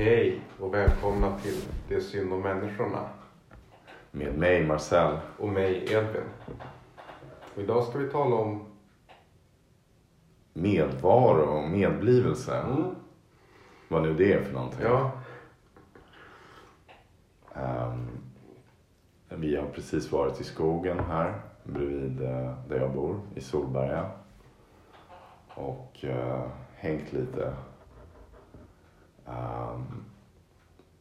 Hej och välkomna till Det är synd om människorna Med mig Marcel. och mig Edvin. Och idag ska vi tala om Medvaro och medblivelse. mm, Vad nu det är för någonting. ja, Ehm, vi har precis varit i skogen här bredvid eh, där jag bor i Solberga. Och eh, hängt lite. Ehm,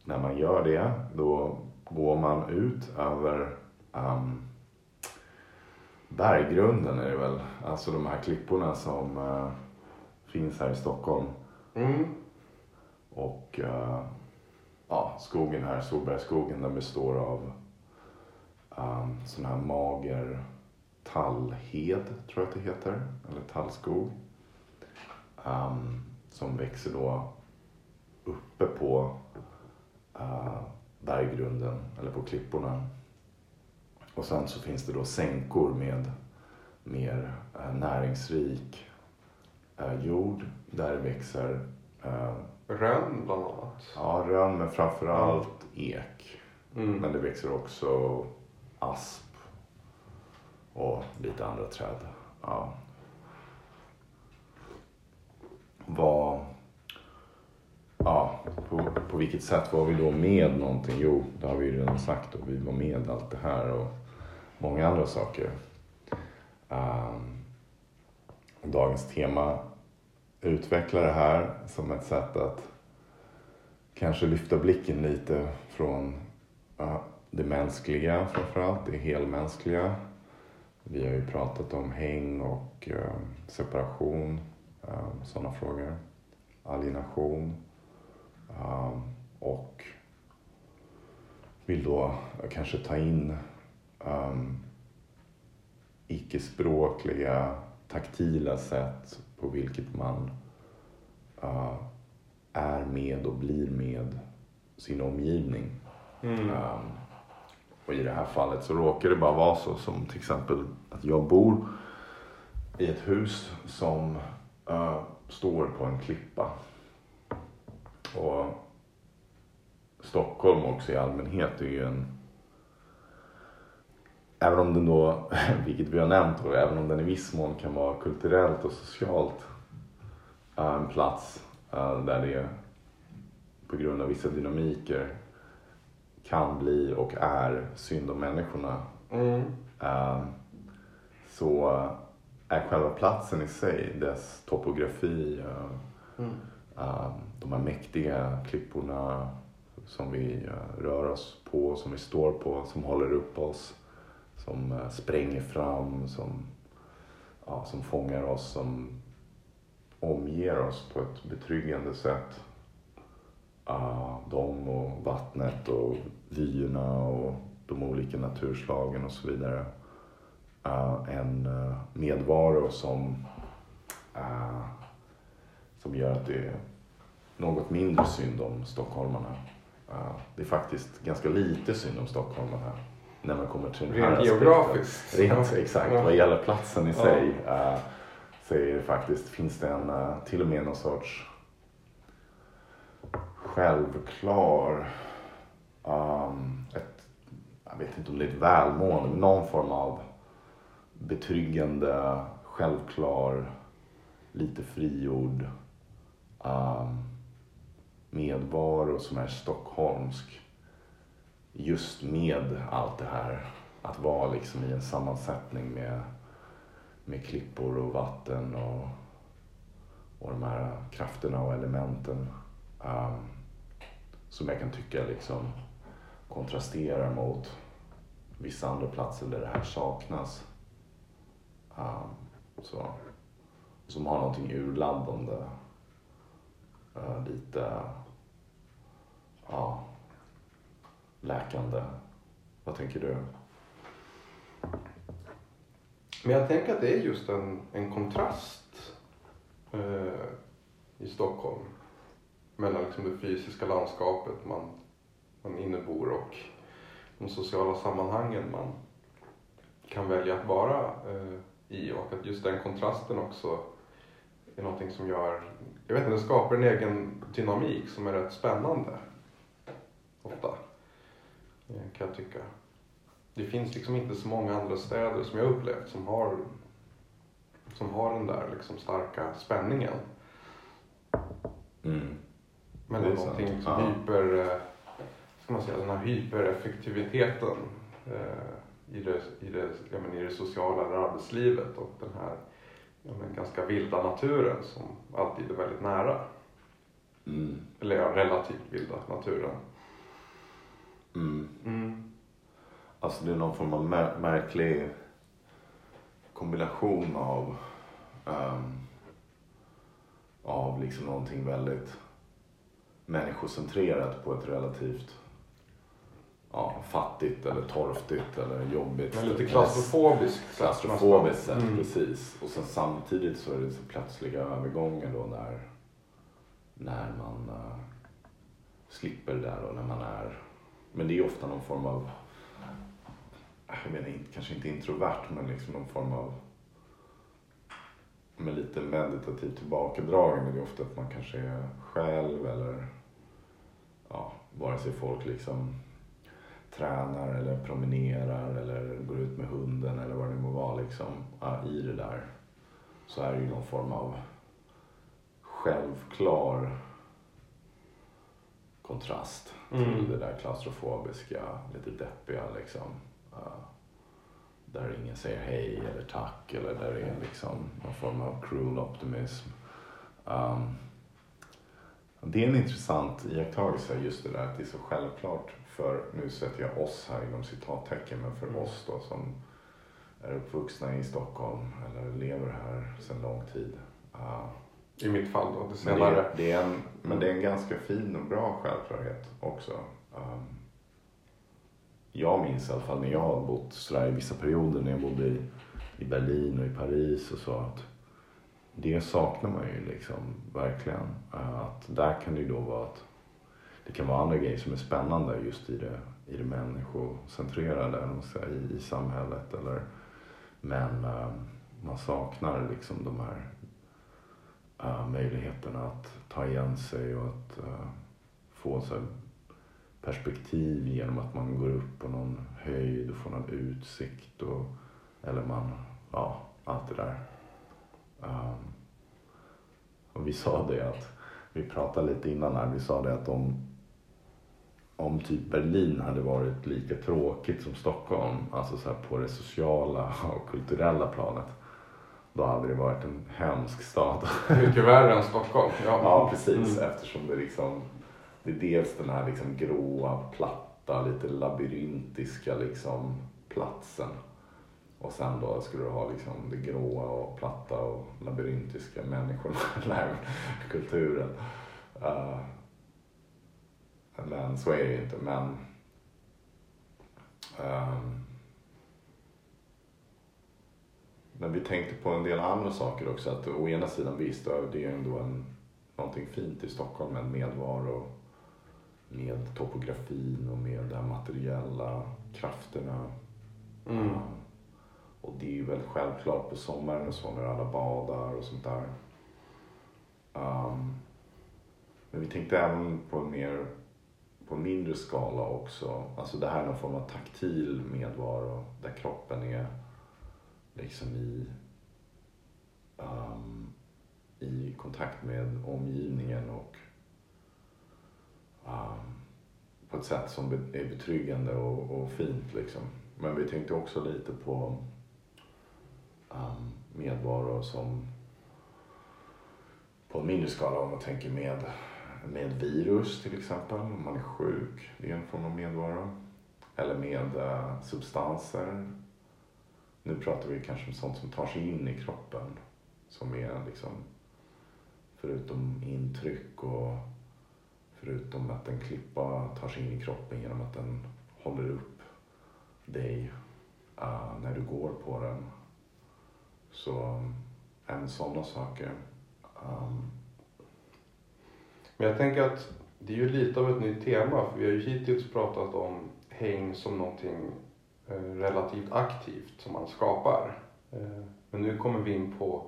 när man gör det då går man ut över um, berggrunden är det väl. Alltså de här klipporna som eh, finns här i Stockholm. mm, Och eh, ja, skogen här, Solbergsskogen, den består av um, sån här mager tallhed, tror jag att det heter. Eller tallskog. Um, som växer då uppe på uh, berggrunden, eller på klipporna. Och sen så finns det då sänkor med mer uh, näringsrik uh, jord där det växer uh, rönn bland annat. Ja, rönn men framförallt ek. Mm. Men det växer också asp och lite andra träd. Ja. Vad... På, vilket sätt var vi då med någonting? Jo, det har vi ju redan sagt och vi var med allt det här och många andra saker. Um, dagens tema utvecklar det här som ett sätt att kanske lyfta blicken lite från uh, det mänskliga framförallt, det helmänskliga. Vi har ju pratat om häng och uh, separation, uh, sådana frågor. Alienation. Eh, och vill då kanske ta in um, icke-språkliga, taktila sätt på vilket man uh, är med och blir med sin omgivning. Mm. Um, och i det här fallet så råkar det bara vara så som till exempel att jag bor i ett hus som uh, står på en klippa. Och Stockholm också i allmänhet är ju en Även om den då, vilket vi har nämnt, och även om den i viss mån kan vara kulturellt och socialt uh, en plats uh, där det på grund av vissa dynamiker kan bli och är synd om människorna. Mm. Eh, så är själva platsen i sig, dess topografi, eh, Mm de här mäktiga klipporna som vi eh, rör oss på, som vi står på, som håller upp oss, som eh, spränger fram, som, ja, som fångar oss, som omger oss på ett betryggande sätt. Uh, de och vattnet och vyerna och de olika naturslagen och så vidare. Uh, en uh, medvaro som, uh, som gör att det något mindre synd om stockholmarna. Uh, det är faktiskt ganska lite synd om stockholmarna när man kommer till den här Rent aspekten. geografiskt. Rent exakt, Ja. vad gäller platsen i Ja. sig. Uh, så är det faktiskt, finns det en, uh, till och med någon sorts självklar, um, ett, jag vet inte om det är ett välmående, men någon form av betryggande, självklar, lite frigjord um, medvaro som är stockholmsk. Just med allt det här, att vara liksom i en sammansättning med, med klippor och vatten och, och de här krafterna och elementen. Um, som jag kan tycka liksom kontrasterar mot vissa andra platser där det här saknas. Um, så, som har någonting urladdande. Eh, lite ja, läkande. Vad tänker du? Men jag tänker att det är just en, en kontrast eh, i Stockholm. Mellan liksom det fysiska landskapet man, man innebor och de sociala sammanhangen man kan välja att vara eh, i. Och att just den kontrasten också är någonting som gör, jag vet inte, det skapar en egen dynamik som är rätt spännande. Ofta. eh, Kan jag tycka. Det finns liksom inte så många andra städer som jag upplevt som har, som har den där liksom starka spänningen. Mm. Mellan Det är någonting liksom Ja. hyper, eh, ska man säga, den här hypereffektiviteten eh, i, det, i, det, ja, men i det sociala eller arbetslivet och den här men ganska vilda naturen som alltid är väldigt nära. Mm. Eller ja, relativt vilda naturen. Mm. Mm. Alltså det är någon form av mär- märklig kombination av ehm, av liksom någonting väldigt människocentrerat på ett relativt ja, fattigt eller torftigt eller jobbigt. Men lite klaustrofobiskt. Klaustrofobiskt sätt. Mm. precis. Och sen samtidigt så är det så plötsliga övergångar då när, när man eh, slipper det där och när man är, men det är ofta någon form av, jag menar inte, kanske inte introvert men liksom någon form av med lite meditativt tillbakadragande. Det är ofta att man kanske är själv eller ja, vare sig folk liksom tränar eller promenerar eller går ut med hunden eller vad det må vara liksom. I det där så är det ju någon form av självklar kontrast till Mm. det där klaustrofobiska, lite deppiga liksom. Där ingen säger hej eller tack eller där det är liksom någon form av cruel optimism. Um, det är en intressant iakttagelse just det där att det är så självklart för, nu sätter jag oss här inom citattecken, men för Mm. oss då som är uppvuxna i Stockholm eller lever här sedan lång tid. Uh, I mitt fall då, det men, det det är en, men det är en ganska fin och bra självklarhet också. Um, jag minns i alla fall när jag har bott sådär i vissa perioder när jag bodde i, i Berlin och i Paris och så att det saknar man ju liksom verkligen. Uh, Att där kan det ju då vara att det kan vara andra grejer som är spännande just i det, i det människocentrerade säga, i, i samhället. Eller, men uh, man saknar liksom de här uh, möjligheterna att ta igen sig och att uh, få så här, perspektiv genom att man går upp på någon höjd och får någon utsikt. Och, eller man, ja, allt det där. Um, och vi sa det att, vi pratade lite innan här, vi sa det att om, om typ Berlin hade varit lika tråkigt som Stockholm, alltså så på det sociala och kulturella planet, då hade det varit en hemsk stad. Mycket värre än Stockholm. Ja, Ja, precis. Mm. Eftersom det liksom, det är dels den här liksom gråa, platta, lite labyrintiska liksom platsen. Och sen då skulle du ha liksom det gråa och platta och labyrintiska människorna, kulturen. Uh, men så är det ju inte. Men ehm, men vi tänkte på en del andra saker också. Att å ena sidan visst, det är ändå en, någonting fint i Stockholm med medvaro. Med topografin och med de materiella krafterna. Mm. Ja. Och det är ju väldigt självklart på sommaren och så när alla badar och sånt där. Um, men vi tänkte även på en mer på en mindre skala också. Alltså det här är någon form av taktil medvaro där kroppen är liksom i, um, i kontakt med omgivningen och um, på ett sätt som är betryggande och, och fint liksom. Men vi tänkte också lite på um, medvaro som på en mindre skala om man tänker med, med virus till exempel, om man är sjuk, det är en form av medvaro. Eller med eh, substanser. Nu pratar vi kanske om sånt som tar sig in i kroppen. Som är liksom, förutom intryck och förutom att en klippa tar sig in i kroppen genom att den håller upp dig uh, när du går på den. Så mm, även sådana saker. Um, ehm, men jag tänker att det är ju lite av ett nytt tema för vi har ju hittills pratat om häng som någonting eh, relativt aktivt som man skapar. Eh, Men nu kommer vi in på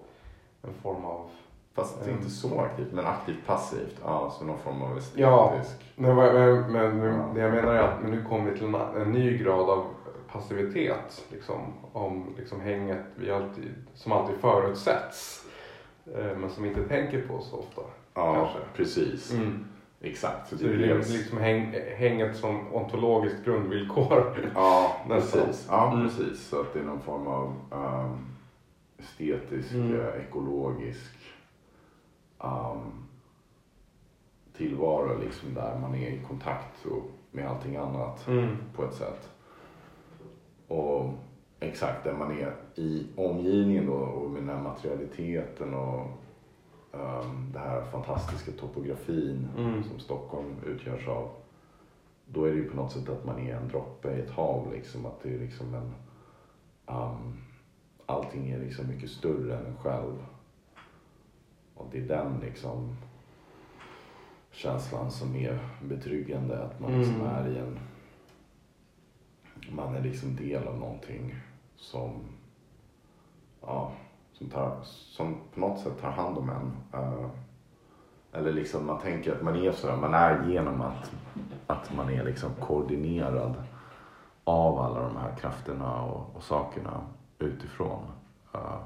en form av Fast det är inte så aktivt, men aktivt passivt. Ja, så någon form av estetisk. Ja, men, men, men det jag menar är att men nu kommer vi till en, en ny grad av passivitet. Liksom, om liksom hänget vi alltid, som alltid förutsätts. Eh, men som vi inte tänker på så ofta. Ja kanske. precis. Mm. Exakt. Så Så det det är dels- liksom häng, hänget som ontologiskt grundvillkor. Ja, precis. Ja, Mm. precis. Så att det är någon form av ehm, estetisk, Mm. eh, ekologisk ehm, tillvaro liksom där man är i kontakt med allting annat Mm. på ett sätt. Och exakt där man är i omgivningen då och med den här materialiteten och um, den här fantastiska topografin Mm. som Stockholm utgörs av. Då är det ju på något sätt att man är en droppe i ett hav liksom. Att det är liksom en... Um, allting är liksom mycket större än en själv. Och det är den liksom känslan som är betryggande. Att man liksom Mm. är i en... Man är liksom del av någonting som... Ja, som, tar, som på något sätt tar hand om en. Uh, eller liksom man tänker att man är så, man är genom att, att man är liksom koordinerad av alla de här krafterna och, och sakerna utifrån. Uh,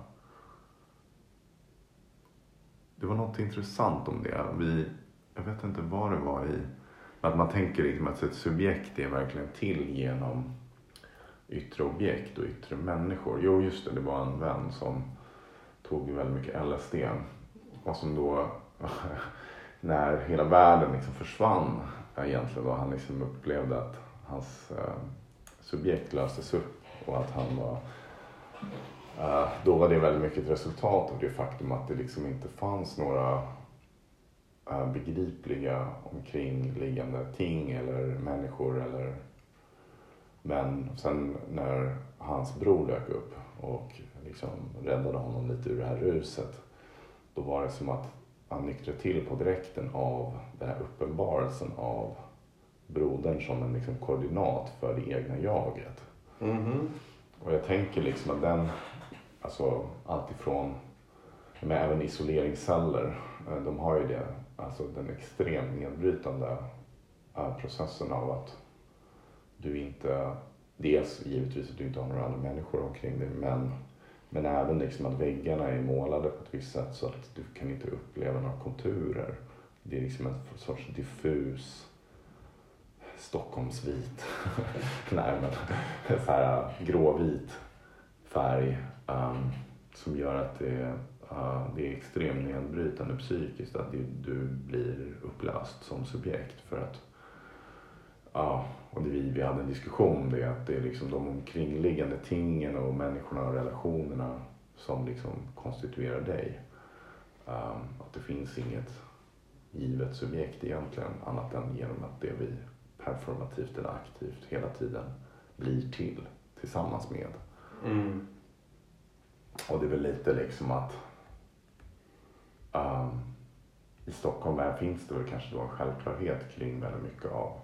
det var något intressant om det. Vi, jag vet inte vad det var i, men att man tänker liksom att ett subjekt är verkligen till genom yttre objekt och yttre människor. Jo, just det, det var en vän som tog väldigt mycket LSD och som då när hela världen liksom försvann eh, egentligen då han liksom upplevde att hans eh, subjekt löstes upp och att han var eh, då var det väldigt mycket ett resultat av det faktum att det liksom inte fanns några eh, begripliga omkringliggande ting eller människor eller men sen när hans bror dök upp och liksom räddade honom lite ur det här ruset då var det som att han nyktrade till på direkten av den här uppenbarelsen av brodern som en liksom koordinat för det egna jaget. Mhm. Och jag tänker liksom att den, alltså alltifrån, men även isoleringsceller, eh, de har ju det, alltså den extremt nedbrytande eh, processen av att du inte, dels givetvis att du inte har några andra människor omkring dig, men, men även liksom att väggarna är målade på ett visst sätt så att du kan inte uppleva några konturer. Det är liksom en sorts diffus Stockholmsvit, nej men så här äh, gråvit färg um, som gör att det, uh, det är extremt nedbrytande psykiskt att det, du blir upplöst som subjekt för att Ja, och det, vi, vi hade en diskussion om det, att det är liksom de omkringliggande tingen och människorna och relationerna som liksom konstituerar dig. Um, att det finns inget givet subjekt egentligen annat än genom att det vi performativt eller aktivt hela tiden blir till tillsammans med. Mm. Och det är väl lite liksom att um, i Stockholm här finns det väl kanske då en självklarhet kring väldigt mycket av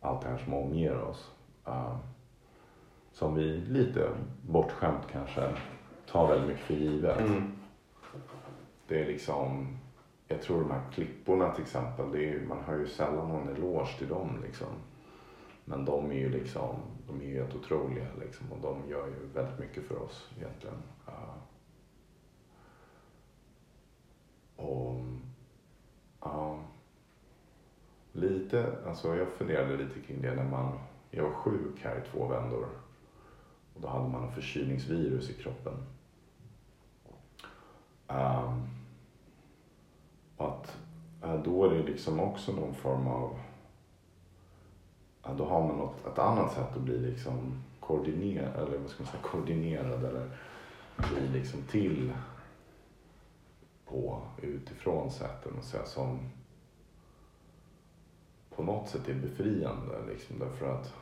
allt det här som omger oss. Um, som vi lite bortskämt kanske tar väldigt mycket för givet. Mm. Det är liksom, jag tror de här klipporna till exempel, det är, man hör ju sällan någon eloge till dem liksom. Men de är ju liksom, de är ju helt otroliga liksom och de gör ju väldigt mycket för oss egentligen. Uh, och ja, lite, alltså jag funderade lite kring det när man, jag var sjuk här i två vändor. Och då hade man en förkylningsvirus i kroppen. Um, och att eh, då är det liksom också någon form av, då har man något, ett annat sätt att bli liksom koordinerad, eller vad ska man säga, koordinerad eller bli liksom till på utifrån sätten och säga som på något sätt är befriande liksom därför att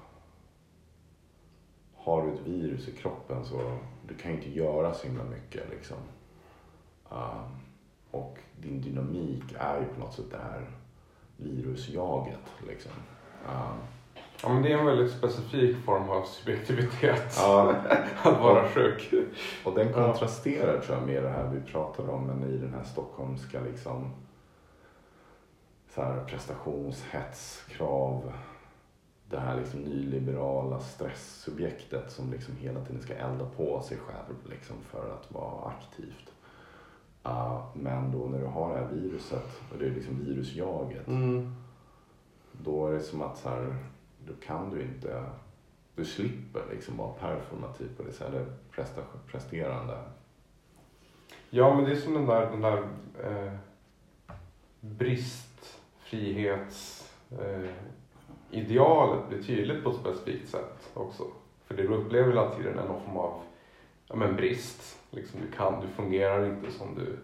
har du ett virus i kroppen så du kan inte göra så himla mycket liksom. Um, och din dynamik är ju på något sätt det här virusjaget liksom. Um, Ja, men det är en väldigt specifik form av subjektivitet. Ja. att vara sjuk. Och den kontrasterar tror jag med det här vi pratade om, men i den här stockholmska liksom så här prestationshets, krav. Det här liksom nyliberala stresssubjektet som liksom hela tiden ska elda på sig själv liksom för att vara aktivt. Uh, men då när du har det här viruset, och det är liksom virusjaget, Mm. då är det som att så här, då kan du inte, du slipper liksom vara performativ på det sättet, eller presta, presterande. Ja, men det är som den där, den där eh, brist, frihets, eh, blir tydligt på ett specifikt sätt också. För det du upplever hela tiden är någon form av ja, men brist. Liksom du, kan, du fungerar inte som du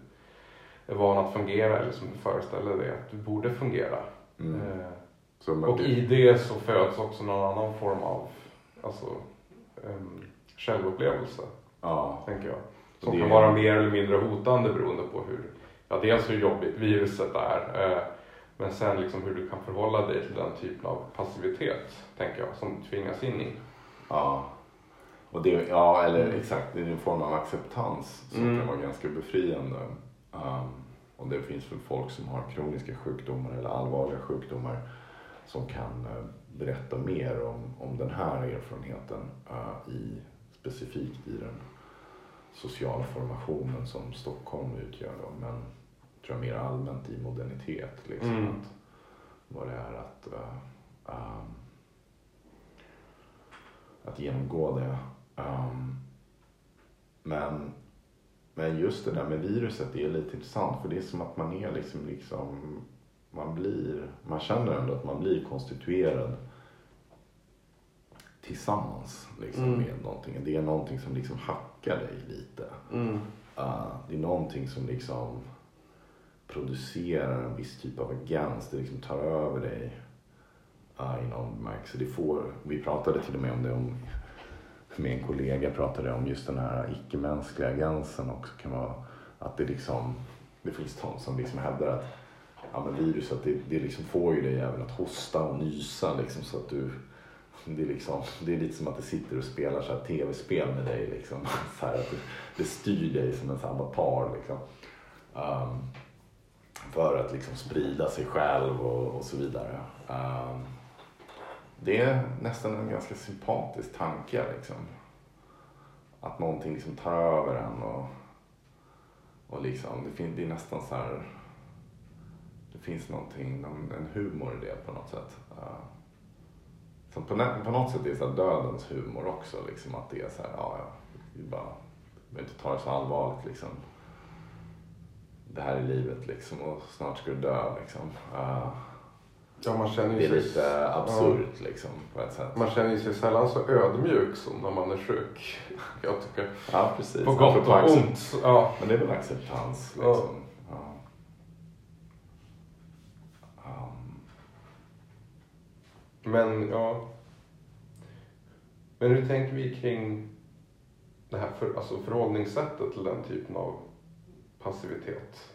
är van att fungera eller som du föreställer dig att du borde fungera. Mm. Eh, och det- i det så föds också någon annan form av alltså, um, självupplevelse, ja, tänker jag. Som det- kan vara mer eller mindre hotande beroende på hur, ja dels hur jobbigt viruset är, eh, men sen liksom hur du kan förhålla dig till den typen av passivitet, tänker jag, som du tvingas in i. ja. Och det, ja, eller Mm. exakt, det är en form av acceptans som Mm. kan vara ganska befriande. Um, och det finns väl folk som har kroniska sjukdomar eller allvarliga sjukdomar som kan eh, berätta mer om, om den här erfarenheten eh, i, specifikt i den sociala formationen som Stockholm utgör. Då. Men tror jag mer allmänt i modernitet. Liksom, Mm. att, vad det är att, eh, ehm, att genomgå det. Ehm, men, men just det där med viruset det är lite intressant för det är som att man är liksom, liksom man blir, man känner ändå att man blir konstituerad tillsammans liksom, Mm. med någonting. Det är någonting som liksom hackar dig lite. Uh, det är någonting som liksom producerar en viss typ av agens. Det liksom tar över dig uh, i någon bemärkelse. Det får, vi pratade till och med om det om, med en kollega pratade om just den här icke-mänskliga agensen också. Kan vara att det liksom, det finns de som liksom hävdar att ja, men viruset det, det liksom får ju dig även att hosta och nysa liksom så att du det är, liksom, det är lite som att det sitter och spelar så här tv-spel med dig. Liksom. Så här att det, det styr dig som en avatar. Liksom. Um, för att liksom sprida sig själv och, och så vidare. Um, det är nästan en ganska sympatisk tanke. Liksom. Att någonting liksom tar över en. Och, och liksom, det, fin- det är nästan så här... Det finns någonting, någon, en humor i det på något sätt. Ehm, uh, som på, nä- på något sätt är det så här dödens humor också. Liksom, att det är så här, ja, ja, vi bara, behöver inte ta det så allvarligt liksom. Det här är livet liksom och snart ska du dö liksom. Uh, Ja, man känner det är sig, lite absurt liksom på ett sätt. man känner sig sällan så ödmjuk som när man är sjuk. Jag tycker. Ja, precis. På gott och ont. Ja. Men det är väl acceptans Ja. liksom. Ja. Um, Men ja. Men hur tänker vi kring det här för, alltså förhållningssättet till den typen av passivitet?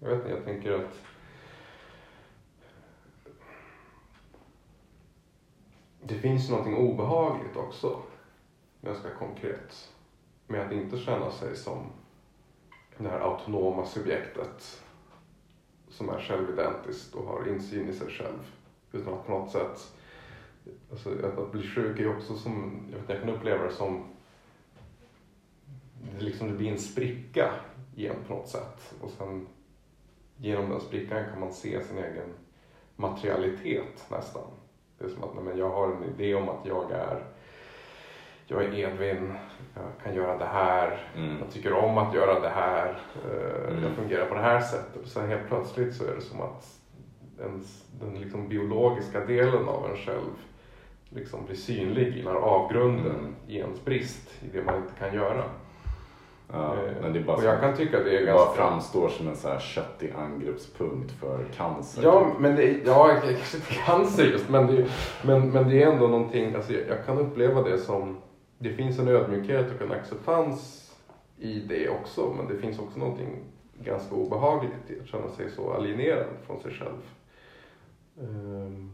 Jag vet inte, jag tänker att det finns någonting obehagligt också, ganska konkret, med att inte känna sig som det här autonoma subjektet som är självidentiskt och har insyn i sig själv. Utan att på något sätt, alltså att, att bli sjuk är ju också som, jag, vet, inte, jag kan uppleva det som, det, liksom, det blir en spricka igen på något sätt. Och sen genom den sprickan kan man se sin egen materialitet nästan. Det är som att nej, men jag har en idé om att jag är jag är Edvin, jag kan göra det här, mm. jag tycker om att göra det här, eh, Mm. jag fungerar på det här sättet. Och sen helt plötsligt så är det som att ens, den liksom biologiska delen av en själv liksom blir synlig i den här avgrunden Mm. i ens brist i det man inte kan göra. Ja, Eh, men det är bara, och jag kan tycka det är det ganska... bara framstår som en så här köttig angreppspunkt för cancer. Ja, men det är, ja, kanske inte cancer just, men det, är- men, men det är ändå någonting, alltså jag, jag kan uppleva det som, det finns en ödmjukhet och en acceptans i det också, men det finns också någonting ganska obehagligt i att känna sig så alienerad från sig själv. Ehm,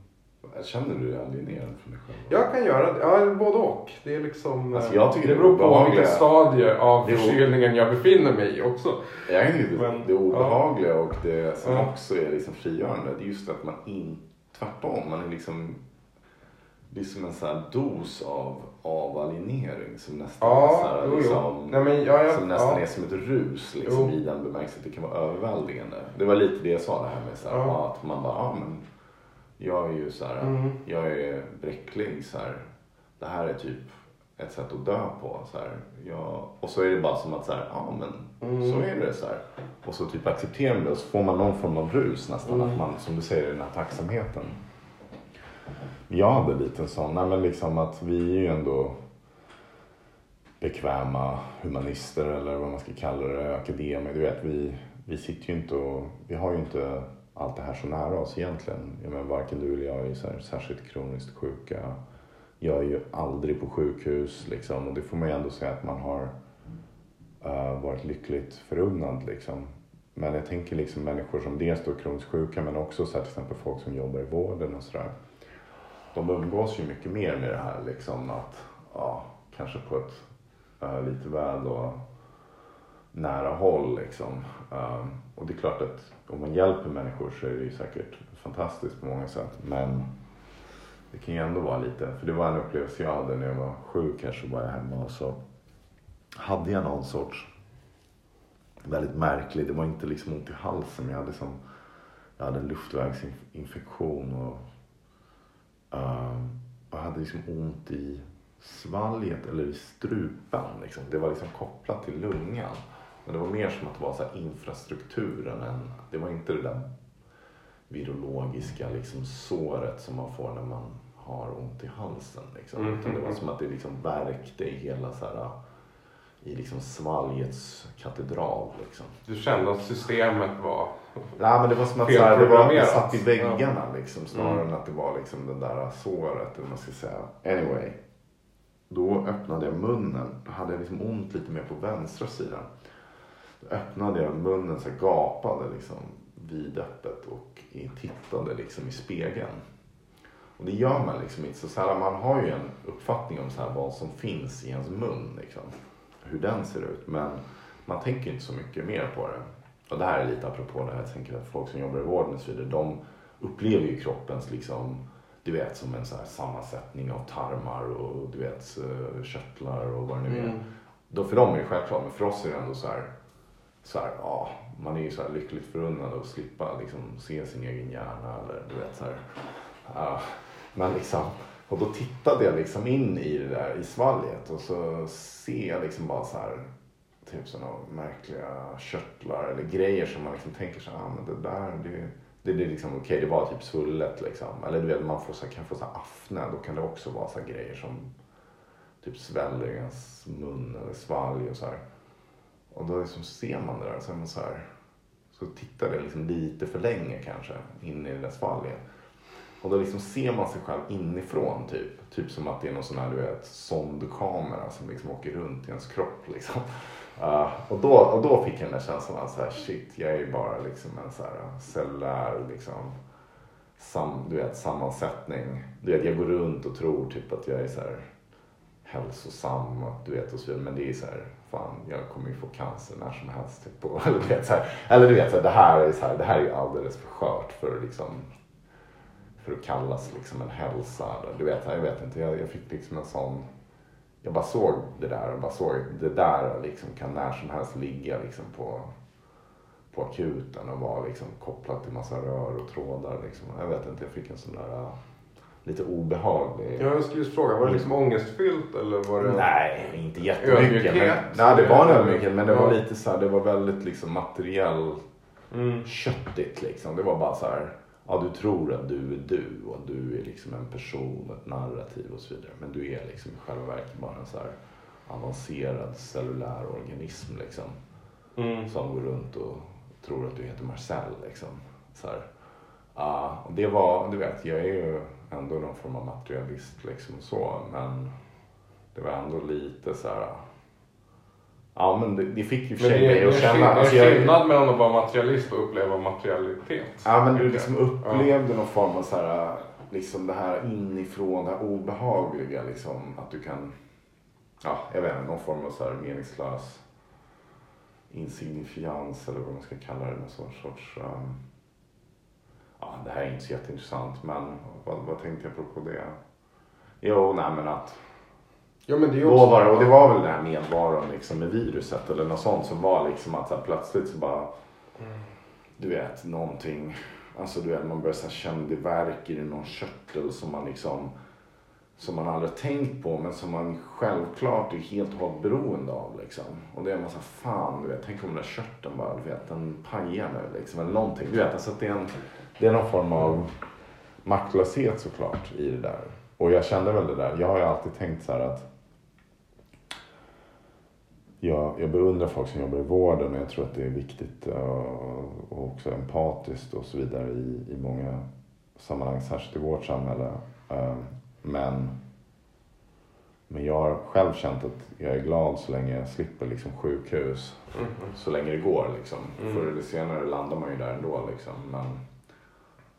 Känner du dig alienerad från dig själv? Jag kan göra det, ja både och. Det är liksom... Alltså, eh, jag tycker det det beror på obehagliga- vilket stadie av förkylningen jag befinner mig i också. Jag tycker det, det obehagliga och det som Ja. också är liksom frigörande, det är just att man in, tvärtom, man är liksom, det är som en sån här dos av, av alienering som nästan är, så Ja, här, jo, jo. Nej, men, ja, ja, som nästan ja. är som ett rus liksom, Jo. i den bemärkelsen att det kan vara överväldigande. Det var lite det jag sa det här med så här, Ja. att man bara, ja men jag är ju så här, Mm. jag är bräcklig så här. Det här är typ ett sätt att dö på. Så här. Jag, och så är det bara som att så här, ja men Mm. så är det så här. Och så typ accepterar man det och så får man någon form av rus nästan. Mm. Att man, som du säger, den här tacksamheten. Jag hade lite en sån, nej men liksom att vi är ju ändå bekväma humanister eller vad man ska kalla det, akademiker. Du vet, vi, vi sitter ju inte och, vi har ju inte allt det här så nära oss egentligen. Jag menar, varken du eller jag är så här, särskilt kroniskt sjuka. Jag är ju aldrig på sjukhus liksom och det får man ju ändå säga att man har uh, varit lyckligt förunnad liksom. Men jag tänker liksom människor som dels då är kroniskt sjuka men också så här, till exempel folk som jobbar i vården och sådär. De umgås ju mycket mer med det här liksom att, ja, kanske på ett uh, lite väl då nära håll liksom. Um, och det är klart att om man hjälper människor så är det ju säkert fantastiskt på många sätt. Men det kan ju ändå vara lite, för det var en upplevelse jag hade när jag var sjuk här så var jag hemma och så hade jag någon sorts väldigt märklig, det var inte liksom ont i halsen men jag hade som, jag hade en luftvägsinfektion och ehm, um, jag hade liksom ont i svalget eller i strupen. Liksom. Det var liksom kopplat till lungan. Men det var mer som att det var så här infrastrukturen. Än, det var inte det där virologiska liksom såret som man får när man har ont i halsen. Liksom. Mm, Utan det var mm, som att det liksom värkte i hela så här, i liksom svalgets katedral. Liksom. Du kände att systemet var... Nej men det var som att så här, det var det satt i väggarna liksom snarare Mm. än att det var liksom det där såret eller man ska säga. Anyway. Då öppnade jag munnen. Då hade jag liksom ont lite mer på vänstra sidan. Öppnade jag munnen så här, gapade liksom vidöppet och tittade liksom i spegeln. Och det gör man liksom inte. Så, så här, man har ju en uppfattning om så här, vad som finns i ens mun. Liksom. Hur den ser ut. Men man tänker inte så mycket mer på det. Och det här är lite apropå det här. Jag tänker att folk som jobbar i vården och så vidare. De upplever ju kroppens liksom, du vet som en så här sammansättning av tarmar och du vet eh, körtlar och vad det nu är. Mm. Då för dem är det självklart, men för oss är det ändå så här, så här ja, man är ju så här lyckligt förunnad att slippa liksom se sin egen hjärna eller du vet så här. Ja, men liksom, och då tittade jag liksom in i det där i svalget och så ser jag liksom bara så här typ sådana märkliga körtlar eller grejer som man liksom tänker så här, ah, men det där, det, det, det är liksom okej, det var typ svullet liksom. Eller du vet, man får så här, kan få så här afne, då kan det också vara så här grejer som typ sväller i ens mun eller svalg och så här. Och då liksom ser man det där och så är man så här, så tittar det liksom lite för länge kanske in i det där svalget. Och då liksom ser man sig själv inifrån typ. Typ som att det är någon sån här du vet sondkamera som liksom åker runt i ens kropp liksom. Uh, och, då, och då fick jag den där känslan av så här, shit jag är ju bara liksom en så här eh, cellulär liksom sam, du vet, sammansättning. Du vet jag går runt och tror typ att jag är så här hälsosam och du vet och så vidare. Men det är så här, fan jag kommer ju få cancer när som helst. Typ. Och, eller, du vet, så här, eller du vet, så här, det, här är så här, det här är ju alldeles för skört för att liksom för att kallas liksom en hälsa. Du vet, jag vet inte, jag, jag fick liksom en sån jag bara såg det där och bara såg det där liksom kan när som helst ligga liksom på, på akuten och vara liksom kopplat till massa rör och trådar. Liksom. Jag vet inte, jag fick en sån där uh, lite obehaglig. Ja, jag skulle just fråga, var det liksom ångestfyllt eller var det... Nej, inte jättemycket. Men, nej, det var en ödmjukhet men det Ja. var lite så här, det var väldigt liksom materiell Mm. köttigt liksom. Det var bara så här, ja du tror att du är du och du är liksom en person, ett narrativ och så vidare. Men du är liksom i själva verket bara en så här avancerad cellulär organism liksom. Mm. Som går runt och tror att du heter Marcel liksom. Så här. Och det var, du vet, jag är ju ändå någon form av materialist liksom så. Men det var ändå lite så här. Ja men det, det fick ju för sig mig att känna. alltså, det är jag- skillnad mellan att vara materialist och uppleva materialitet. Ja men du liksom upplevde någon form av så här. liksom det här inifrån, det här obehagliga liksom. Att du kan, ja jag vet inte, någon form av så här meningslös insignifians eller vad man ska kalla det. Någon sorts um, ja det här är inte så jätteintressant men vad, vad tänkte jag på det? Jo, nej men att Ja, men det också... var och det var väl den här medvaron liksom med viruset eller något sånt som var liksom att så här, plötsligt så bara du vet någonting, alltså du vet man börjar så här känna det värker i någon körtel som man liksom som man aldrig tänkt på men som man självklart är helt och hållet beroende av liksom. Och det är man så här, fan du vet, tänk om den där körteln bara, du vet den pajar nu liksom eller någonting. Du vet alltså att det är en, det är någon form av maktlöshet såklart i det där. Och jag kände väl det där, jag har ju alltid tänkt så här att jag, jag beundrar folk som jobbar i vården och jag tror att det är viktigt uh, och också empatiskt och så vidare i, i många sammanhang, särskilt i vårt samhälle. Uh, men, men jag har själv känt att jag är glad så länge jag slipper liksom sjukhus. Mm. Så länge det går liksom. Mm. Förr eller senare landar man ju där ändå liksom. Men,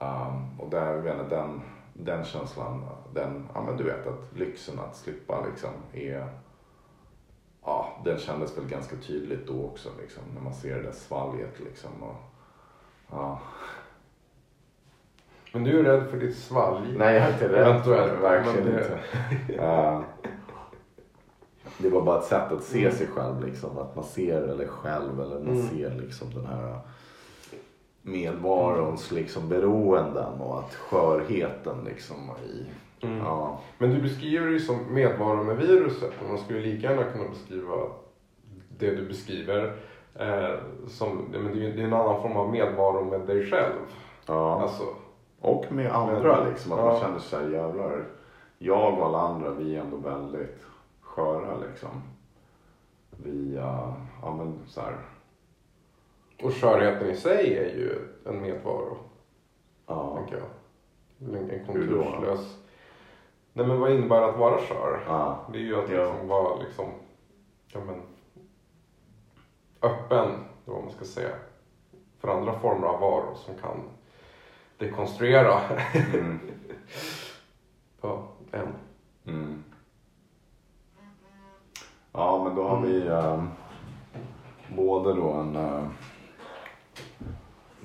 um, och där, inte, den, den känslan, den, ja men du vet att lyxen att slippa liksom är ja, den kändes väl ganska tydligt då också liksom, när man ser det där svalget liksom. Och, ja. Men du är rädd för ditt svalg? Nej, jag är inte rädd för det, verkligen inte. Ja. det var bara ett sätt att se sig själv liksom, att man ser, eller själv, eller man Mm. ser liksom den här medvarons liksom beroenden och att skörheten liksom i, Mm. ja. Men du beskriver det ju som medvaro med viruset. Men man skulle lika gärna kunna beskriva det du beskriver eh, som, men det är en annan form av medvaro med dig själv. ja. Alltså, Och med andra liksom, att man Ja. känner sig jävlar. Jag och alla andra, vi är ändå väldigt sköra liksom. Vi, ja men så här, och skörheten i sig är ju en medvaro, ja. tänker jag. En, konturslös... Nej men vad innebär att vara skör? Ja. Det är ju att Ja. liksom vara liksom, ja men, öppen, eller vad man ska säga, för andra former av varor som kan dekonstruera Mm. ja, en. Mm. Ja men då har vi um, både då en eh,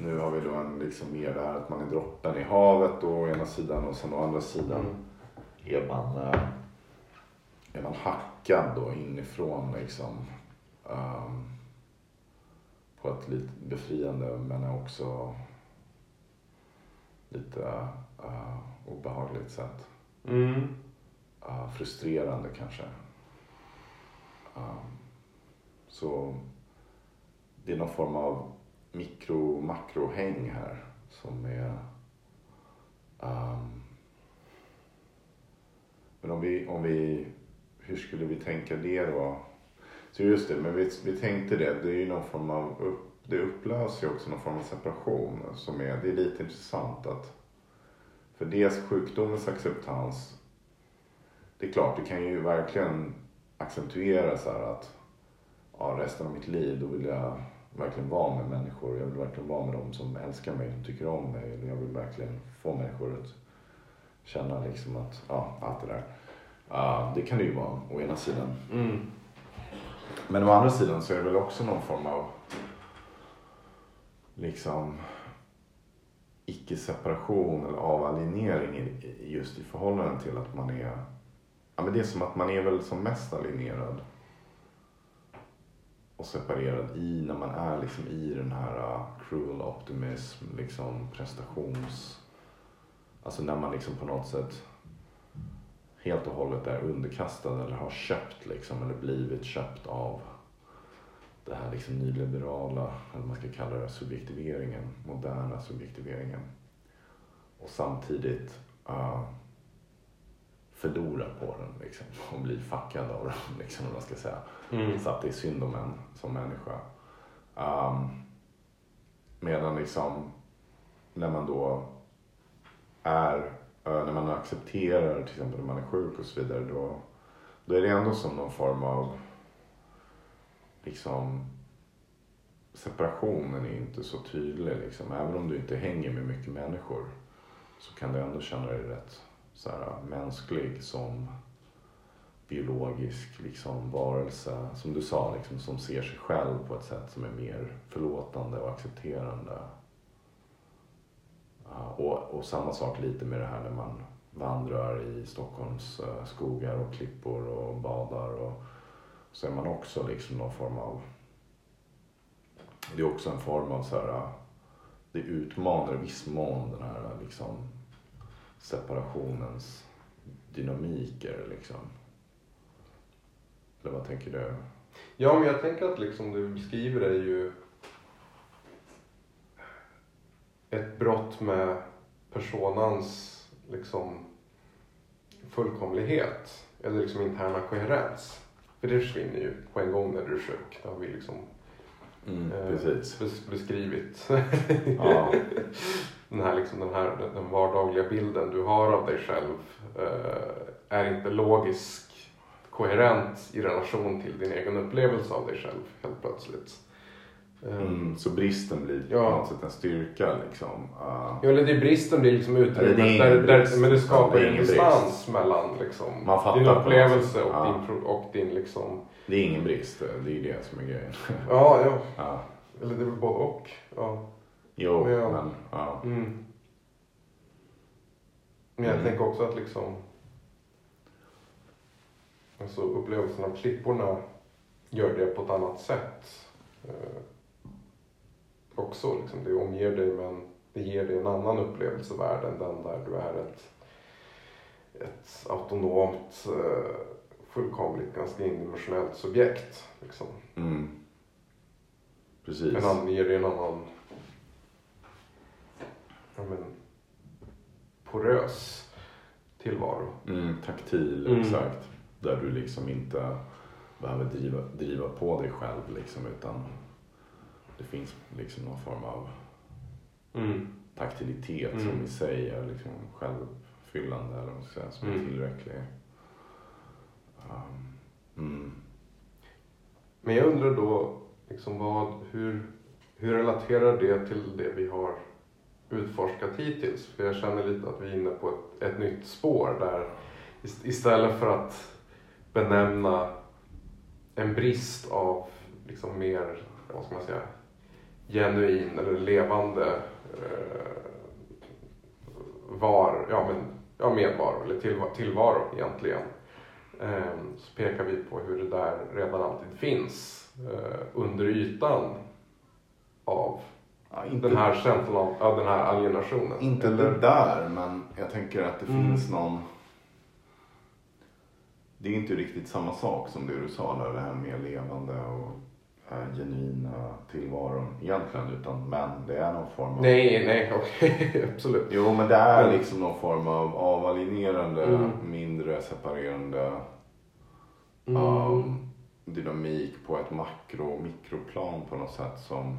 nu har vi då en liksom mer det här att man är droppen i havet då å ena sidan och sen å andra sidan Mm. är man, eh, är man hackad då inifrån liksom. ehm, på ett lite befriande men också lite uh, obehagligt sätt. Mm. Uh, frustrerande kanske. Um, så det är någon form av mikro makrohäng här som är um, men om vi, om vi, hur skulle vi tänka det då? Så just det, men vi, vi tänkte det, det är ju någon form av, upp, det upplöser ju också någon form av separation som är, det är lite intressant att för dels sjukdomens acceptans, det är klart det kan ju verkligen accentuera så här att ja, resten av mitt liv då vill jag verkligen vara med människor, jag vill verkligen vara med dem som älskar mig, som tycker om mig, jag vill verkligen få människor att känna liksom att, ja, allt det där. Ja, det kan det ju vara, å ena sidan. Mm. Men å andra sidan så är det väl också någon form av liksom icke-separation eller avalienering just i förhållande till att man är, ja men det är som att man är väl som mest alienerad och separerad i när man är liksom i den här uh, cruel optimism, liksom prestations, alltså när man liksom på något sätt helt och hållet är underkastad eller har köpt liksom eller blivit köpt av det här liksom nyliberala, eller vad man ska kalla det, subjektiveringen, moderna subjektiveringen. Och samtidigt uh, förlora på den liksom, och bli fuckad av den, liksom, man ska säga. Mm. Så att det är synd om en som människa. Um, medan liksom, när man då är, eh, när man accepterar till exempel när man är sjuk och så vidare, då, då är det ändå som någon form av liksom separationen är inte så tydlig liksom. Även om du inte hänger med mycket människor så kan du ändå känna dig rätt så här, mänsklig som biologisk liksom, varelse, som du sa, liksom, som ser sig själv på ett sätt som är mer förlåtande och accepterande. Uh, och, och samma sak lite med det här när man vandrar i Stockholms uh, skogar och klippor och badar. Och, så är man också liksom någon form av... Det är också en form av så här... Eh, det utmanar i viss mån den här liksom separationens dynamiker liksom. Eller vad tänker du? Ja, men jag tänker att liksom du beskriver är ju ett brott med personans liksom fullkomlighet eller liksom interna koherens. För det försvinner ju på en gång när du är sjuk. Det har vi liksom Mm, eh, precis. bes- beskrivit. Ja. den, här, liksom, den här den vardagliga bilden du har av dig själv eh, är inte logisk koherent i relation till din egen upplevelse av dig själv helt plötsligt. Eh, Mm, så bristen blir på Ja. något sätt en styrka liksom. Uh, Ja, eller det är bristen blir liksom det utrymmet. ingen Där, där, men det skapar Det ju en distans mellan liksom, din på upplevelse och, Ja. din, och din liksom... det är ingen brist, det är det som är grejen. Ja, ja. ja. Eller det är väl både och. Ja. Jo, Men jag- men ja. Mm. Men jag Mm. tänker också att liksom... Alltså upplevelsen av klipporna gör det på ett annat sätt. Eh, också liksom, det omger dig men det ger dig en annan upplevelsevärld än den där du är ett, ett autonomt, eh, fullkomligt, ganska indimensionellt subjekt. Liksom. Mm. Precis. En annan ger en annan ja, men, porös tillvaro. Mm, taktil, Mm. exakt. Där du liksom inte behöver driva, driva på dig själv liksom, utan det finns liksom någon form av taktilitet som Mm. i sig är liksom självuppfyllande eller vad man ska säga, som är Mm. tillräcklig. Ehm, mm. Men jag undrar då, liksom vad, hur, hur relaterar det till det vi har utforskat hittills? För jag känner lite att vi är inne på ett, ett nytt spår där istället för att benämna en brist av liksom mer, vad ska man säga, genuin eller levande eh, var, ja, men, ja, medvaro eller tillvaro, tillvaro egentligen. Eh, så pekar vi på hur det där redan alltid finns eh, under ytan av Ja, inte, den här känslan av, av den här alienationen. inte Eller- det där, men jag tänker att det Mm. finns någon... Det är inte riktigt samma sak som det du sa där, det här med levande och äh, genuina tillvaron egentligen. Utan, men det är någon form av... Nej, nej, okej, absolut. Jo, men det är liksom någon form av avalienerande, Mm. mindre separerande Mm. um, dynamik på ett makro och mikroplan på något sätt som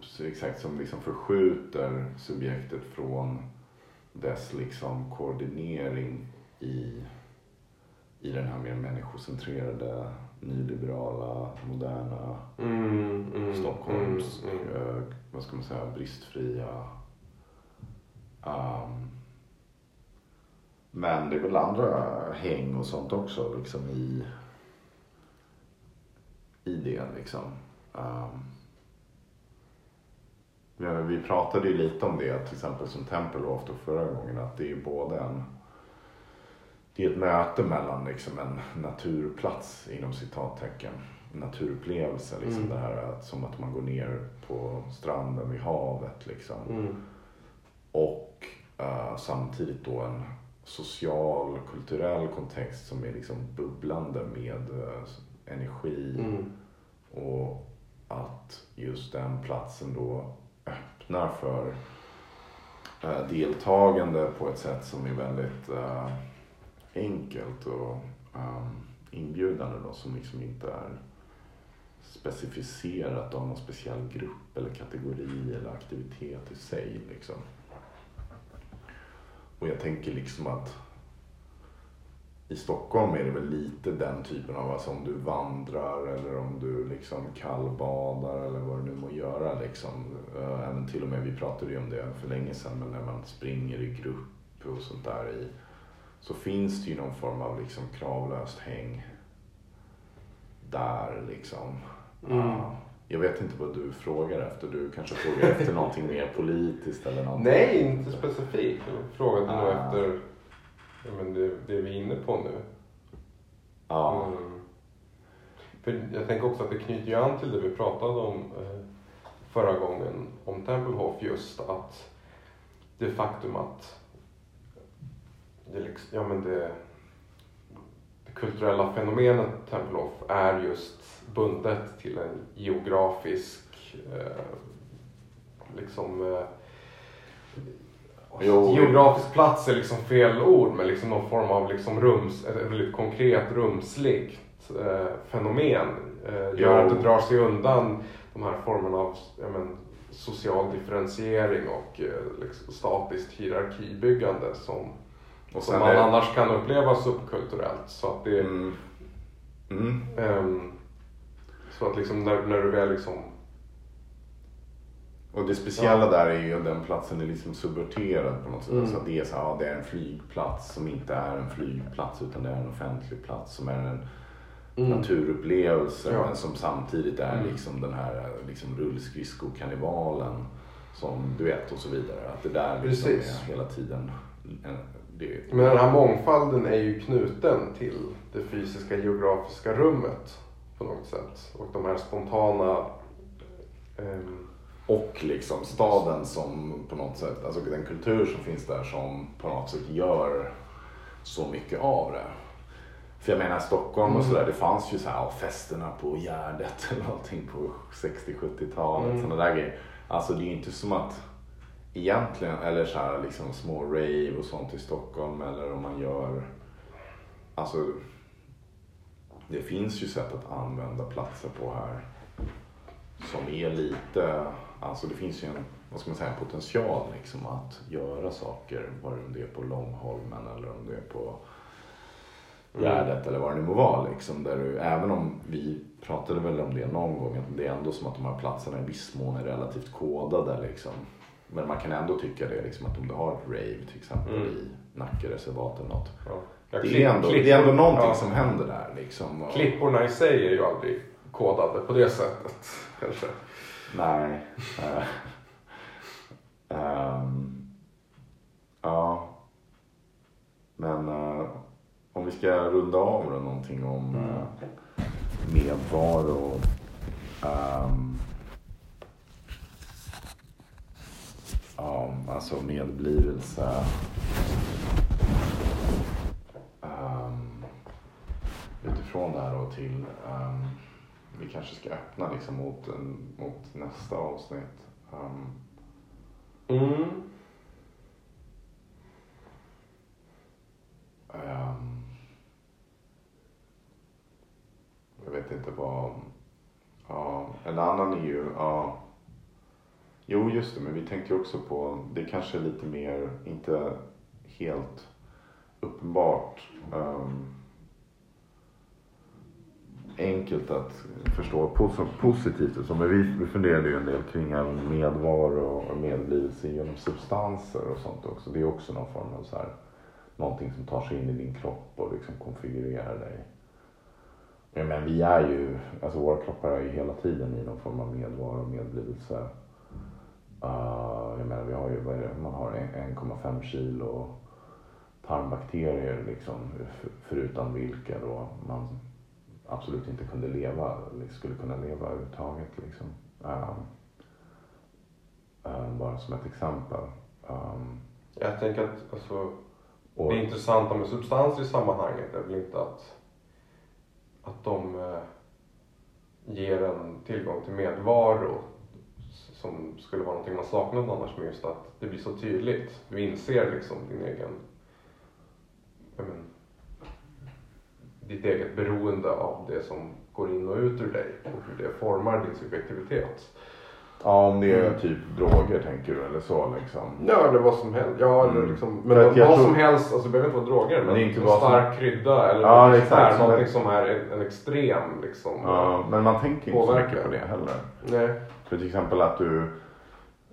så exakt som liksom förskjuter subjektet från dess liksom koordinering i, i den här mer människocentrerade, nyliberala, moderna Mm, mm, Stockholms, mm, mm. vad ska man säga, bristfria. Um, men det är väl andra häng och sånt också liksom i, i det liksom. Um, men vi pratade ju lite om det till exempel som Tempelhof då förra gången att det är ju både en det är ett möte mellan liksom en naturplats inom citattecken naturupplevelse. Liksom Mm. det här att, som att man går ner på stranden vid havet. Liksom. Mm. Och eh, samtidigt då en social, kulturell kontext som är liksom bubblande med eh, energi. Mm. Och att just den platsen då öppnar för eh, deltagande på ett sätt som är väldigt enkelt och um, inbjudande då som liksom inte är specificerat av någon speciell grupp eller kategori eller aktivitet i sig liksom. Och jag tänker liksom att i Stockholm är det väl lite den typen av, alltså om du vandrar eller om du liksom kallbadar eller vad du nu må göra liksom. även till och med, vi pratade ju om det för länge sedan, men när man springer i grupp och sånt där i, så finns det ju någon form av liksom kravlöst häng där liksom. Mm. Ah, jag vet inte vad du frågar efter. Du kanske frågar efter någonting mer politiskt eller någonting? Nej, inte specifikt. Jag frågade nog Ah. efter ja, men det, det vi är inne på nu. Ja. Mm. För jag tänker också att det knyter ju an till det vi pratade om eh, förra gången om Tempelhof just att det faktum att det, liksom, ja, men det, det kulturella fenomenet Tempelhof är just bundet till en geografisk eh, liksom eh, Jo. Geografisk plats är liksom fel ord men liksom någon form av liksom rums, ett väldigt konkret rumsligt eh, fenomen eh, gör att det drar sig undan de här formerna av men, social differentiering och eh, liksom statiskt hierarkibyggande som, Och som man är- annars kan uppleva subkulturellt. Så att det, Mm. Mm. ehm, så att liksom när, när du väl liksom Och det speciella Ja. där är ju att den platsen är liksom subverterad på något sätt. Mm. Så det är så här, ja, det är en flygplats som inte är en flygplats utan det är en offentlig plats som är en naturupplevelse Ja. men som samtidigt är Mm. liksom den här liksom rullskridskokarnevalen som du vet och så vidare. Att det där liksom Precis. är hela tiden en, det, Men den här mångfalden är ju knuten till det fysiska geografiska rummet på något sätt. Och de här spontana ehm, Och liksom staden som på något sätt, alltså den kultur som finns där som på något sätt gör så mycket av det. För jag menar Stockholm och Mm. sådär, det fanns ju så här festerna på Gärdet eller någonting på 60-70-talet. Mm. Sådana där grejer. Alltså det är ju inte som att egentligen, eller så här liksom små rave och sånt i Stockholm eller om man gör, alltså det finns ju sätt att använda platser på här som är lite, alltså det finns ju en, vad ska man säga, en potential liksom att göra saker, vare det är på Långholmen eller om det är på Gärdet eller vad det nu må vara. Liksom, där du, även om vi pratade väl om det någon gång, att det är ändå som att de här platserna i viss mån är relativt kodade. Liksom. Men man kan ändå tycka det, liksom, att om du har ett rave till exempel Mm. i Nackereservat eller något. ja. Det är, ändå, det är ändå någonting ja. som händer där. Liksom. Och- Klipporna i sig är ju aldrig kodade på det sättet kanske. Nej. Eh, ehm, ja. Men eh, om vi ska runda av då någonting om Mm. uh, medvaro. ehm, ja, alltså medblivelse. Um, utifrån det här då till ehm, vi kanske ska öppna liksom mot, mot nästa avsnitt. Um, Mm. jag vet inte vad... Ja, en annan är ju... Ja, jo, just det, men vi tänkte ju också på... Det kanske är lite mer, inte helt uppenbart um, enkelt att förstå positivt. Så, men vi, funderade ju en del kring medvaro och medblivelse genom substanser och sånt också. Det är också någon form av så här, någonting som tar sig in i din kropp och liksom konfigurerar dig. Men, vi är ju, alltså våra kroppar är ju hela tiden i någon form av medvaro och medblivelse. Uh, jag menar vi har ju, det, man har en- 1,5 kilo tarmbakterier liksom, förutan vilka då man absolut inte kunde leva, skulle kunna leva överhuvudtaget. Liksom. Um, um, bara som ett exempel. Um, Jag tänker att alltså, och, det intressanta med substanser i sammanhanget är väl inte att, att de eh, ger en tillgång till medvaro som skulle vara någonting man saknade annars, men just att det blir så tydligt. Du inser liksom din egen, men, ditt eget beroende av det som går in och ut ur dig och hur det formar din subjektivitet. ja, om det är Mm. typ droger tänker du eller så liksom. Ja, eller vad som helst. Ja, eller Mm. liksom, men vad, tror- som helst, alltså det behöver inte vara droger, men Det är inte en vad som- stark krydda eller Ja, något exakt, som någonting som är en, en extrem liksom. Ja, men man tänker inte så mycket på det heller. Nej. För till exempel att du,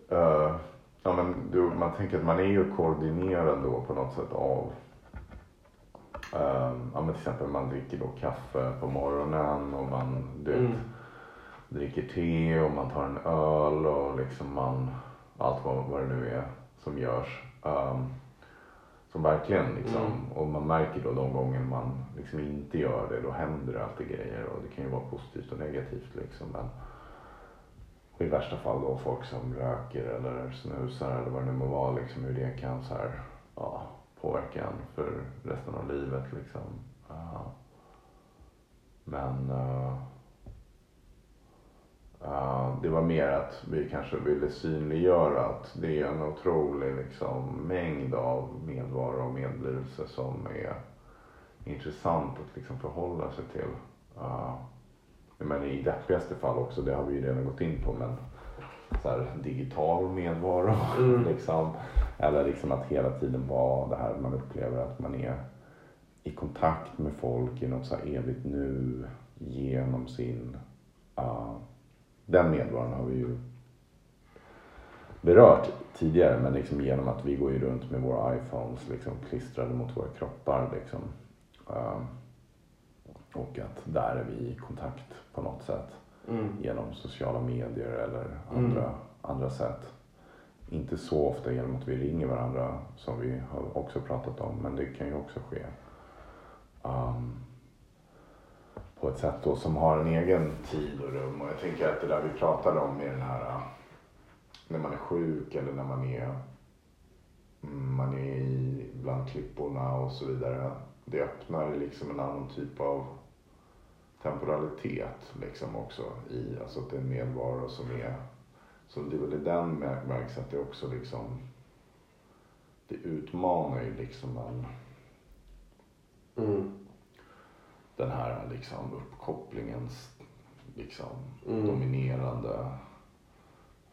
eh, ja, men du, man tänker att man är ju koordinerad då på något sätt av eh, ja, men till exempel man dricker då kaffe på morgonen och man du vet, Mm. dricker te och man tar en öl och liksom man, allt vad, vad det nu är som görs. Um, som verkligen liksom, Mm. och man märker då de gånger man liksom inte gör det, då händer det alltid grejer och det kan ju vara positivt och negativt liksom. Men, och i värsta fall då folk som röker eller snusar eller vad det nu må vara liksom, hur det kan så här, ja, påverka en för resten av livet liksom. Ja. men uh, Uh, det var mer att vi kanske ville synliggöra att det är en otrolig liksom, mängd av medvaro och medlidelse som är intressant att liksom, förhålla sig till. Uh, men i deppigaste fall också, det har vi ju redan gått in på, men så här, digital medvaro. Mm. liksom, eller liksom att hela tiden vara det här man upplever att man är i kontakt med folk i något så här evigt nu genom sin uh, den medvaron har vi ju berört tidigare men liksom genom att vi går ju runt med våra iPhones liksom klistrade mot våra kroppar liksom. Um, och att där är vi i kontakt på något sätt Mm. genom sociala medier eller Mm. andra, andra sätt. Inte så ofta genom att vi ringer varandra som vi har också pratat om men det kan ju också ske. Um, på ett sätt då som har en egen tid och rum. Och jag tänker att det där vi pratade om med den här äh, när man är sjuk eller när man är mm, man är i bland klipporna och så vidare. Det öppnar liksom en annan typ av temporalitet liksom också i, alltså att det är en medvaro som är, så det är väl i den märks att det också liksom, det utmanar ju liksom en Mm. den här liksom uppkopplingens liksom Mm. dominerande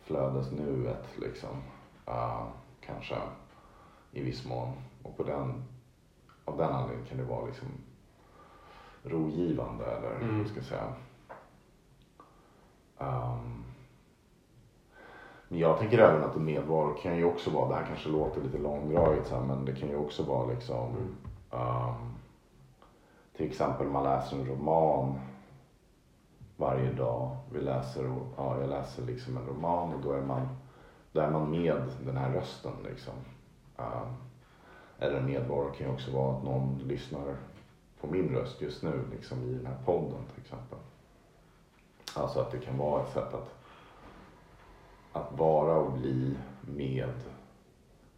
flödesnuet liksom. Uh, kanske i viss mån. Och på den, av den anledningen kan det vara liksom rogivande eller Mm. hur ska jag säga. Um, men jag tänker även att en medvaro kan ju också vara, det här kanske låter lite långdraget så här, men det kan ju också vara liksom Mm. um, till exempel man läser en roman varje dag. Vi läser, ja, jag läser liksom en roman och då är man, då är man med den här rösten liksom. Um, eller en medvaro kan ju också vara att någon lyssnar på min röst just nu liksom i den här podden till exempel. Alltså att det kan vara ett sätt att, att vara och bli med,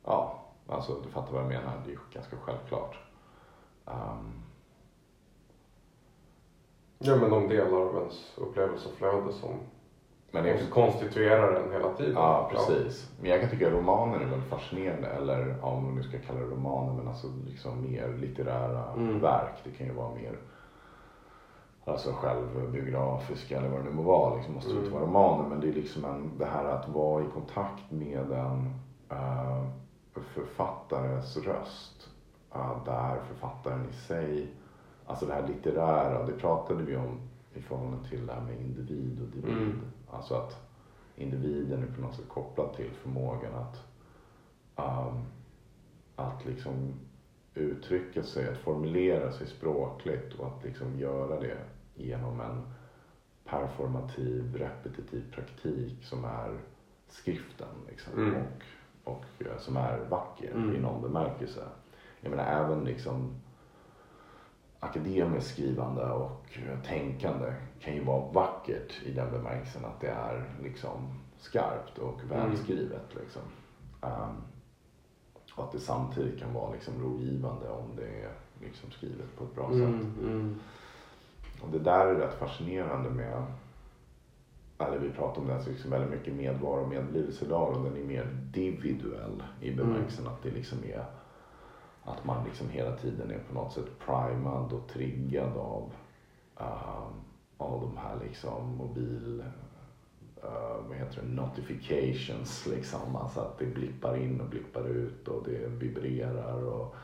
ja, alltså du fattar vad jag menar, det är ju ganska självklart. Um, Ja men de delar av ens upplevelseflöde som men är konstituerar den hela tiden. Ja, precis. Men jag kan tycka att romaner är väldigt fascinerande. Eller ja, om man nu ska kalla det romaner, men alltså liksom mer litterära Mm. verk. Det kan ju vara mer alltså självbiografiska eller vad det nu må vara. Liksom måste Mm. inte vara romaner. Men det är liksom en, det här att vara i kontakt med en uh, författares röst. Uh, där författaren i sig, alltså det här litterära, det pratade vi om i förhållande till det här med individ och divid. Mm. Alltså att individen är på något sätt kopplad till förmågan att, um, att liksom uttrycka sig, att formulera sig språkligt och att liksom göra det genom en performativ, repetitiv praktik som är skriften liksom, Mm. och, och eh, som är vacker Mm. i någon bemärkelse. Jag menar även liksom akademiskt skrivande och tänkande kan ju vara vackert i den bemärkelsen att det är liksom skarpt och välskrivet. Liksom. Um, och att det samtidigt kan vara liksom rogivande om det är liksom skrivet på ett bra sätt. Mm, mm. Och det där är rätt fascinerande med, eller vi pratar om det här liksom väldigt mycket medvaro och medlidelse idag och den är mer individuell i bemärkelsen att det liksom är att man liksom hela tiden är på något sätt primad och triggad av, uh, av de här liksom mobil, uh, vad heter det, notifications liksom. Alltså att det blippar in och blippar ut och det vibrerar och,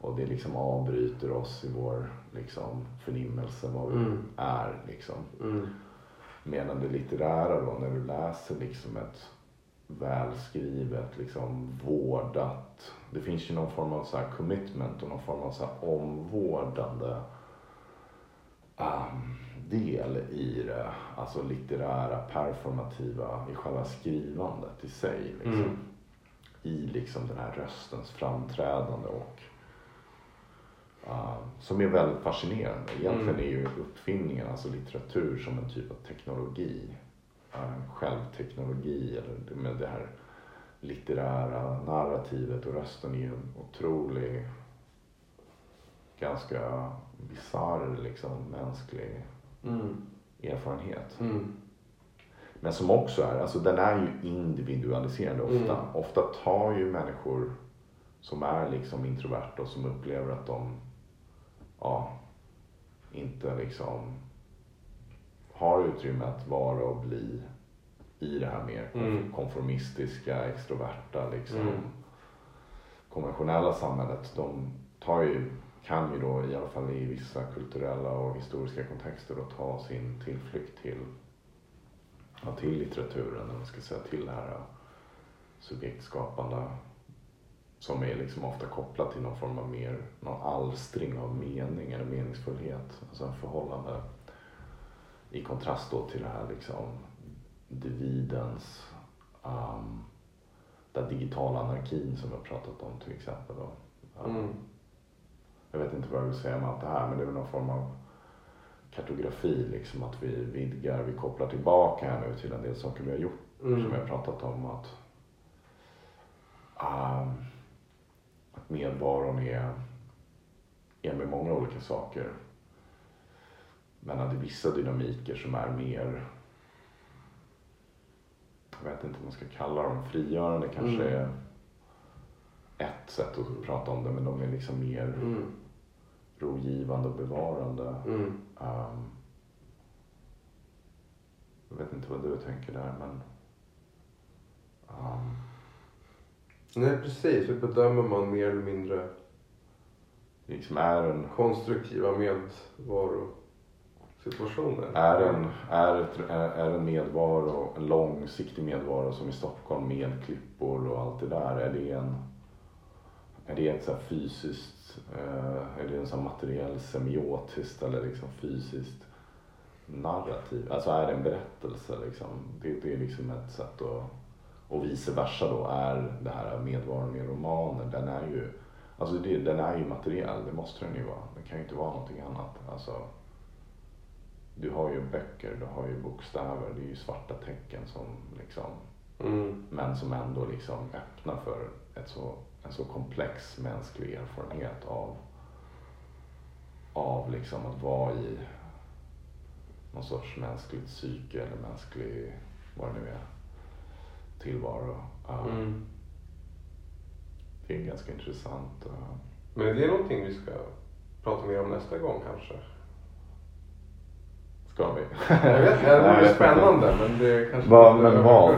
och det liksom avbryter oss i vår liksom förnimmelse vad vi Mm. är liksom. Mm. Medan det litterära då, när du läser liksom ett välskrivet, liksom vårdat. Det finns ju någon form av så commitment och någon form av så omvårdande um, del i det. Alltså litterära, performativa, i själva skrivandet i sig. Liksom. Mm. I liksom den här röstens framträdande och uh, som är väldigt fascinerande. Egentligen Mm. är ju uppfinningen, alltså litteratur som en typ av teknologi. Uh, självteknologi eller med det här litterära narrativet och rösten är en otrolig, ganska bisarr liksom mänsklig Mm. erfarenhet. Mm. Men som också är, alltså den är ju individualiserande ofta. Mm. Ofta tar ju människor som är liksom introverta och som upplever att de, ja, inte liksom har utrymme att vara och bli i det här mer Mm. konformistiska, extroverta, liksom Mm. konventionella samhället. De tar ju, kan ju då i alla fall i vissa kulturella och historiska kontexter då ta sin tillflykt till ja, till litteraturen, eller man ska säga, till det här subjektskapande som är liksom ofta kopplat till någon form av mer, någon alstring av mening eller meningsfullhet. Alltså en förhållande i kontrast då till det här liksom dividens, um, den digitala anarkin som vi har pratat om till exempel. Då. Um, Mm. Jag vet inte vad jag vill säga med allt det här men det är väl någon form av kartografi liksom att vi vidgar, vi kopplar tillbaka här nu till en del saker vi har gjort Mm. som jag har pratat om att, um, att medvaron är, är med många olika saker. Men att det är vissa dynamiker som är mer, jag vet inte vad man ska kalla dem, frigörande kanske Mm. är ett sätt att prata om det men de är liksom mer Mm. rogivande och bevarande. Mm. Um, jag vet inte vad du tänker där men um, Nej precis, hur bedömer man mer eller mindre liksom är en, konstruktiva situationer. är en, är är, en medvaro, en långsiktig medvaro som i Stockholm med klippor och allt det där. Är det en, är det ett så här fysiskt, eh, är det en så här materiell semiotiskt eller liksom fysiskt narrativ? Alltså är det en berättelse liksom? Det, det är liksom ett sätt att, och vice versa då är det här medvaron i romaner, den är ju, alltså det, den är ju materiell, det måste den ju vara. Det kan ju inte vara någonting annat. Alltså, du har ju böcker, du har ju bokstäver, det är ju svarta tecken som liksom, Mm. men som ändå liksom öppnar för ett så, en så komplex mänsklig erfarenhet av, av liksom att vara i någon sorts mänskligt psyke eller mänsklig, vad det nu är, tillvaro. Uh, Mm. Det är ganska intressant. uh, Men är det någonting vi ska prata mer om nästa gång kanske? Ska vi? Jag vet inte, det vore inte. spännande men det kanske inte men vad?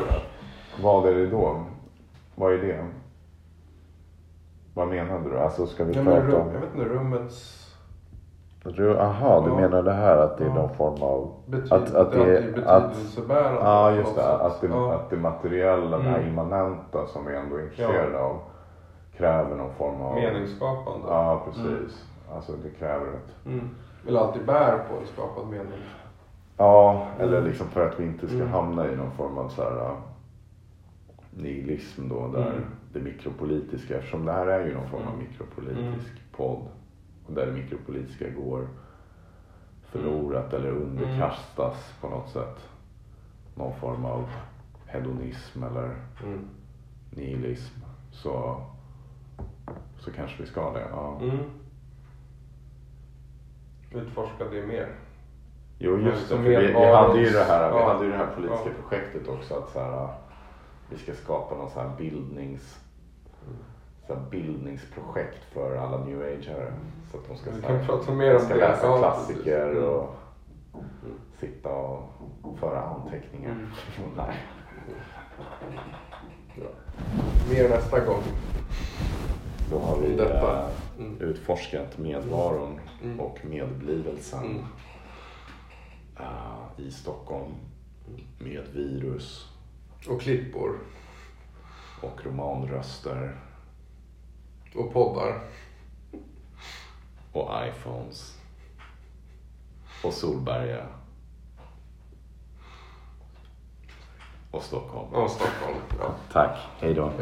Vad är det då? Vad är det? Vad menade du? Alltså ska vi Ja, prata rum, om... jag vet inte, rummets Ru- Aha, du Ja. menar det här att det är Ja. någon form av... betyd, Att- att det- är att- betydelsebärande. Ja, just det. Att det, ja. att det materiella, det här Mm. immanenta som vi ändå är intresserade av kräver någon form av... Meningsskapande. Ja, precis. Alltså det kräver ett... Mm. Eller alltid bär på en skapad mening. Ja, eller Mm. liksom för att vi inte ska Mm. hamna i någon form av så här uh, nihilism då, där Mm. det mikropolitiska, eftersom det här är ju någon form av Mm. mikropolitisk podd, och där det mikropolitiska går förlorat eller Mm. underkastas på något sätt någon form av hedonism eller Mm. nihilism, så, så kanske vi ska det. Ja. Mm. Utforska det mer. Jo just det, Som för vi, vi hade ju det här, vi hade ju det här politiska projektet också att så här, vi ska skapa någon så här bildnings så här bildningsprojekt för alla new ageare. Så att de ska, så här, prata mer om ska det. läsa Ja, klassiker. Mm. och sitta och föra anteckningar. Mm. Nej. Mer nästa gång. Då har vi Detta. eh, Mm. utforskat medvaron Mm. och medblivelsen Mm. I Stockholm med virus Och klippor. och romanröster Och poddar. och iPhones och Solberga och Stockholm. Och Stockholm. Ja. Tack, hej då.